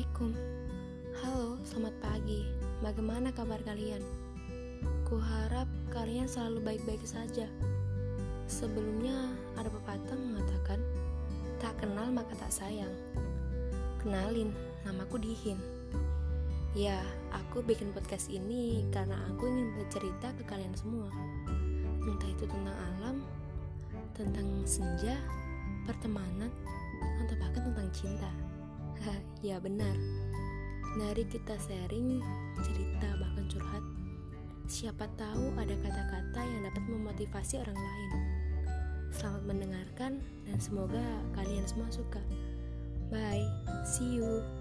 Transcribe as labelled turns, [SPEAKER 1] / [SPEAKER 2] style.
[SPEAKER 1] Assalamualaikum. Halo, selamat pagi. Bagaimana kabar kalian? Kuharap kalian selalu baik-baik saja. Sebelumnya ada pepatah mengatakan Tak kenal maka tak sayang. Kenalin, namaku Dihin. Ya, aku bikin podcast ini karena aku ingin bercerita ke kalian semua. Entah itu tentang alam, tentang senja, pertemanan, atau bahkan tentang cinta ya benar. Mari kita sharing, cerita, bahkan curhat. Siapa tahu ada kata-kata yang dapat memotivasi orang lain. Selamat mendengarkan dan semoga kalian semua suka. Bye, see you.